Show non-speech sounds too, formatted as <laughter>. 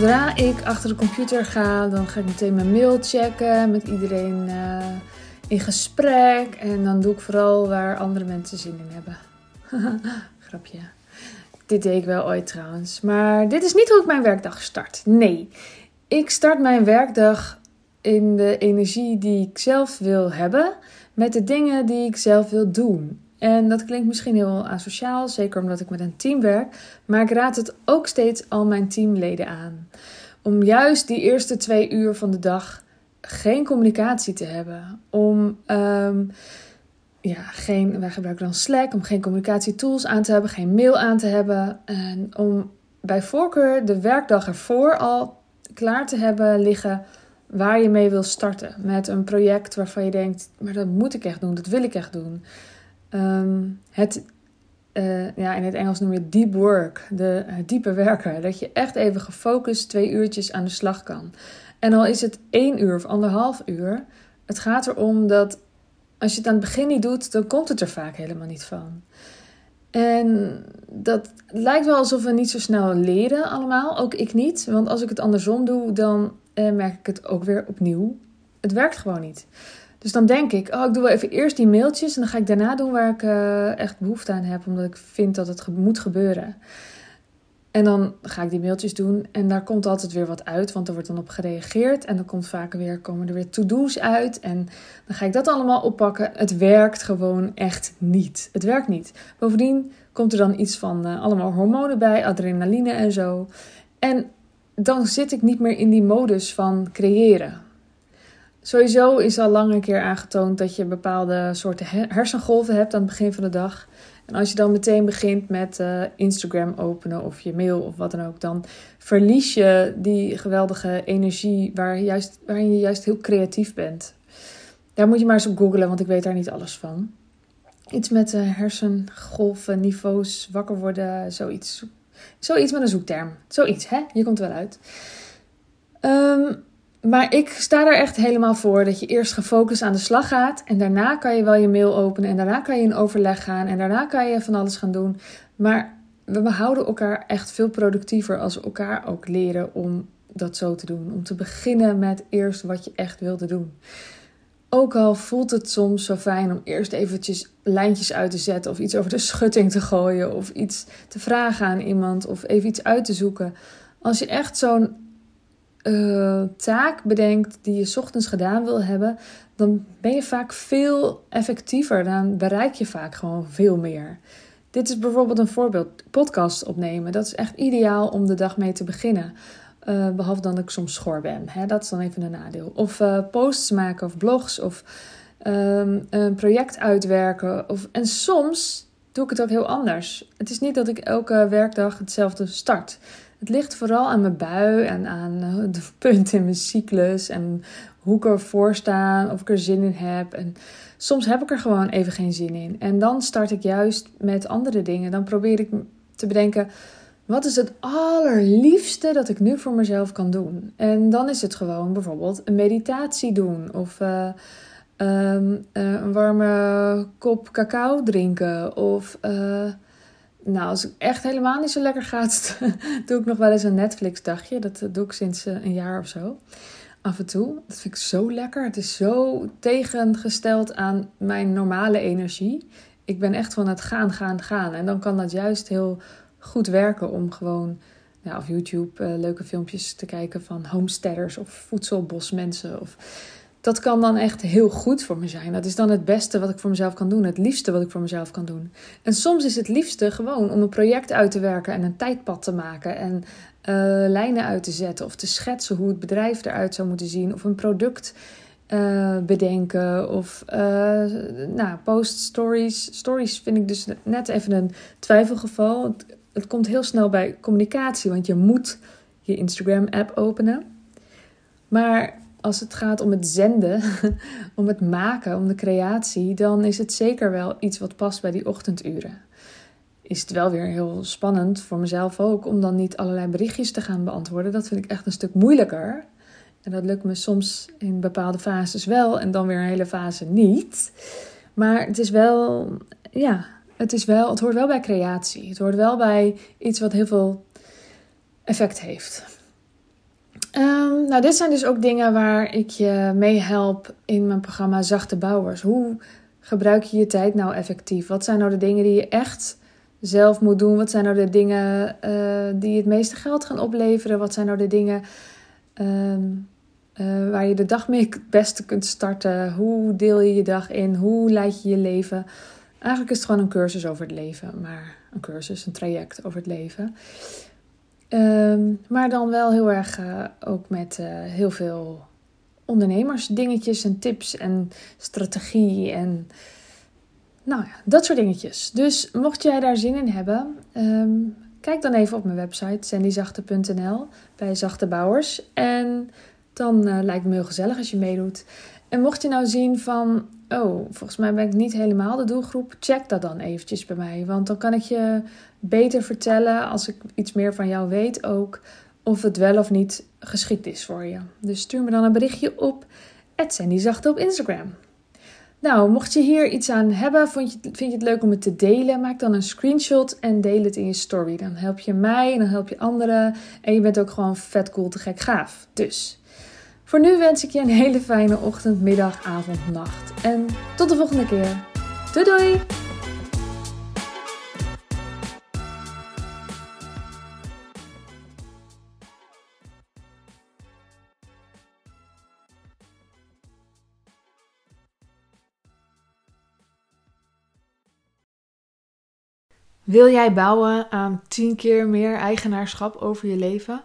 zodra ik achter de computer ga, dan ga ik meteen mijn mail checken, met iedereen uh, in gesprek. En dan doe ik vooral waar andere mensen zin in hebben. <laughs> Grapje. Dit deed ik wel ooit trouwens. Maar dit is niet hoe ik mijn werkdag start. Nee. Ik start mijn werkdag in de energie die ik zelf wil hebben. Met de dingen die ik zelf wil doen. En dat klinkt misschien heel asociaal, zeker omdat ik met een team werk. Maar ik raad het ook steeds al mijn teamleden aan. Om juist die eerste twee uur van de dag geen communicatie te hebben. Om, um, ja, geen, wij gebruiken dan Slack, om geen communicatietools aan te hebben, geen mail aan te hebben. En om bij voorkeur de werkdag ervoor al klaar te hebben liggen waar je mee wil starten. Met een project waarvan je denkt, maar dat moet ik echt doen, dat wil ik echt doen. Ehm, het, uh, ja, in het Engels noem je deep work, de diepe werken. Dat je echt even gefocust twee uurtjes aan de slag kan. En al is het één uur of anderhalf uur, het gaat erom dat als je het aan het begin niet doet, dan komt het er vaak helemaal niet van. En dat lijkt wel alsof we niet zo snel leren allemaal, ook ik niet. Want als ik het andersom doe, dan eh, merk ik het ook weer opnieuw. Het werkt gewoon niet. Dus dan denk ik, oh, ik doe wel even eerst die mailtjes en dan ga ik daarna doen waar ik uh, echt behoefte aan heb, omdat ik vind dat het moet gebeuren. En dan ga ik die mailtjes doen en daar komt altijd weer wat uit, want er wordt dan op gereageerd. En dan komt vaak weer, komen er weer to-do's uit. En dan ga ik dat allemaal oppakken. Het werkt gewoon echt niet. Het werkt niet. Bovendien komt er dan iets van uh, allemaal hormonen bij, adrenaline en zo. En dan zit ik niet meer in die modus van creëren. Sowieso is al lang een keer aangetoond dat je bepaalde soorten hersengolven hebt aan het begin van de dag. En als je dan meteen begint met uh, Instagram openen of je mail of wat dan ook, dan verlies je die geweldige energie waar juist, waarin je juist heel creatief bent. Daar moet je maar eens op googlen, want ik weet daar niet alles van. Iets met uh, hersengolven, niveaus, wakker worden, zoiets. Zoiets met een zoekterm. Zoiets, hè? Je komt er wel uit. Um, maar ik sta er echt helemaal voor dat je eerst gefocust aan de slag gaat. En daarna kan je wel je mail openen. En daarna kan je in overleg gaan. En daarna kan je van alles gaan doen. Maar we houden elkaar echt veel productiever als we elkaar ook leren om dat zo te doen. Om te beginnen met eerst wat je echt wilde doen. Ook al voelt het soms zo fijn om eerst eventjes lijntjes uit te zetten. Of iets over de <laughs> schutting te gooien. Of iets te vragen aan iemand. Of even iets uit te zoeken. Als je echt zo'n uh, taak bedenkt die je ochtends gedaan wil hebben, dan ben je vaak veel effectiever. Dan bereik je vaak gewoon veel meer. Dit is bijvoorbeeld een voorbeeld: podcast opnemen. Dat is echt ideaal om de dag mee te beginnen. Uh, behalve dan dat ik soms schor ben. Hè? Dat is dan even een nadeel. Of uh, posts maken of blogs of um, een project uitwerken. Of, en soms doe ik het ook heel anders. Het is niet dat ik elke werkdag hetzelfde start. Het ligt vooral aan mijn bui en aan eh, de <laughs> punten in mijn cyclus en hoe ik ervoor sta, of ik er zin in heb. En soms heb ik er gewoon even geen zin in. En dan start ik juist met andere dingen. Dan probeer ik te bedenken, wat is het allerliefste dat ik nu voor mezelf kan doen? En dan is het gewoon bijvoorbeeld een meditatie doen of... Uh, een warme kop cacao drinken. Of nou, als het echt helemaal niet zo lekker gaat, <laughs> doe ik nog wel eens een Netflix-dagje. Dat doe ik sinds eh, een jaar of zo. Af en toe. Dat vind ik zo lekker. Het is zo tegengesteld aan mijn normale energie. Ik ben echt van het gaan, gaan, gaan. En dan kan dat juist heel goed werken om gewoon ja, op YouTube uh, leuke filmpjes te kijken van homesteaders of voedselbosmensen. Of dat kan dan echt heel goed voor me zijn. Dat is dan het beste wat ik voor mezelf kan doen. Het liefste wat ik voor mezelf kan doen. En soms is het liefste gewoon om een project uit te werken en een tijdpad te maken. En uh, lijnen uit te zetten of te schetsen hoe het bedrijf eruit zou moeten zien. Of een product uh, bedenken. Of uh, nou, post stories. Stories vind ik dus net even een twijfelgeval. Het, het komt heel snel bij communicatie, want je moet je Instagram-app openen. Maar als het gaat om het zenden, <laughs> om het maken, om de creatie, dan is het zeker wel iets wat past bij die ochtenduren. Is het wel weer heel spannend voor mezelf ook om dan niet allerlei berichtjes te gaan beantwoorden. Dat vind ik echt een stuk moeilijker. En dat lukt me soms in bepaalde fases wel en dan weer een hele fase niet. Maar het is wel, ja, het, is wel, het hoort wel bij creatie. Het hoort wel bij iets wat heel veel effect heeft. Ehm, nou, dit zijn dus ook dingen waar ik je mee help in mijn programma Zachte Bouwers. Hoe gebruik je je tijd nou effectief? Wat zijn nou de dingen die je echt zelf moet doen? Wat zijn nou de dingen uh, die het meeste geld gaan opleveren? Wat zijn nou de dingen ehm, eh, waar je de dag mee het beste kunt starten? Hoe deel je je dag in? Hoe leid je je leven? Eigenlijk is het gewoon een cursus over het leven, maar een cursus, een traject over het leven. Ehm, maar dan wel heel erg uh, ook met uh, heel veel ondernemersdingetjes en tips en strategie en nou ja, dat soort dingetjes. Dus mocht jij daar zin in hebben, um, kijk dan even op mijn website sandyzachte.nl bij Zachte Bouwers. En dan uh, lijkt me heel gezellig als je meedoet. En mocht je nou zien van, oh, volgens mij ben ik niet helemaal de doelgroep, check dat dan eventjes bij mij. Want dan kan ik je beter vertellen, als ik iets meer van jou weet ook, of het wel of niet geschikt is voor je. Dus stuur me dan een berichtje op @sandyzachte op Instagram. Nou, mocht je hier iets aan hebben, vind je, vind je het leuk om het te delen? Maak dan een screenshot en deel het in je story. Dan help je mij en dan help je anderen. En je bent ook gewoon vet cool, te gek gaaf. Dus voor nu wens ik je een hele fijne ochtend, middag, avond, nacht. En tot de volgende keer. Doei doei! Wil jij bouwen aan 10 keer meer eigenaarschap over je leven?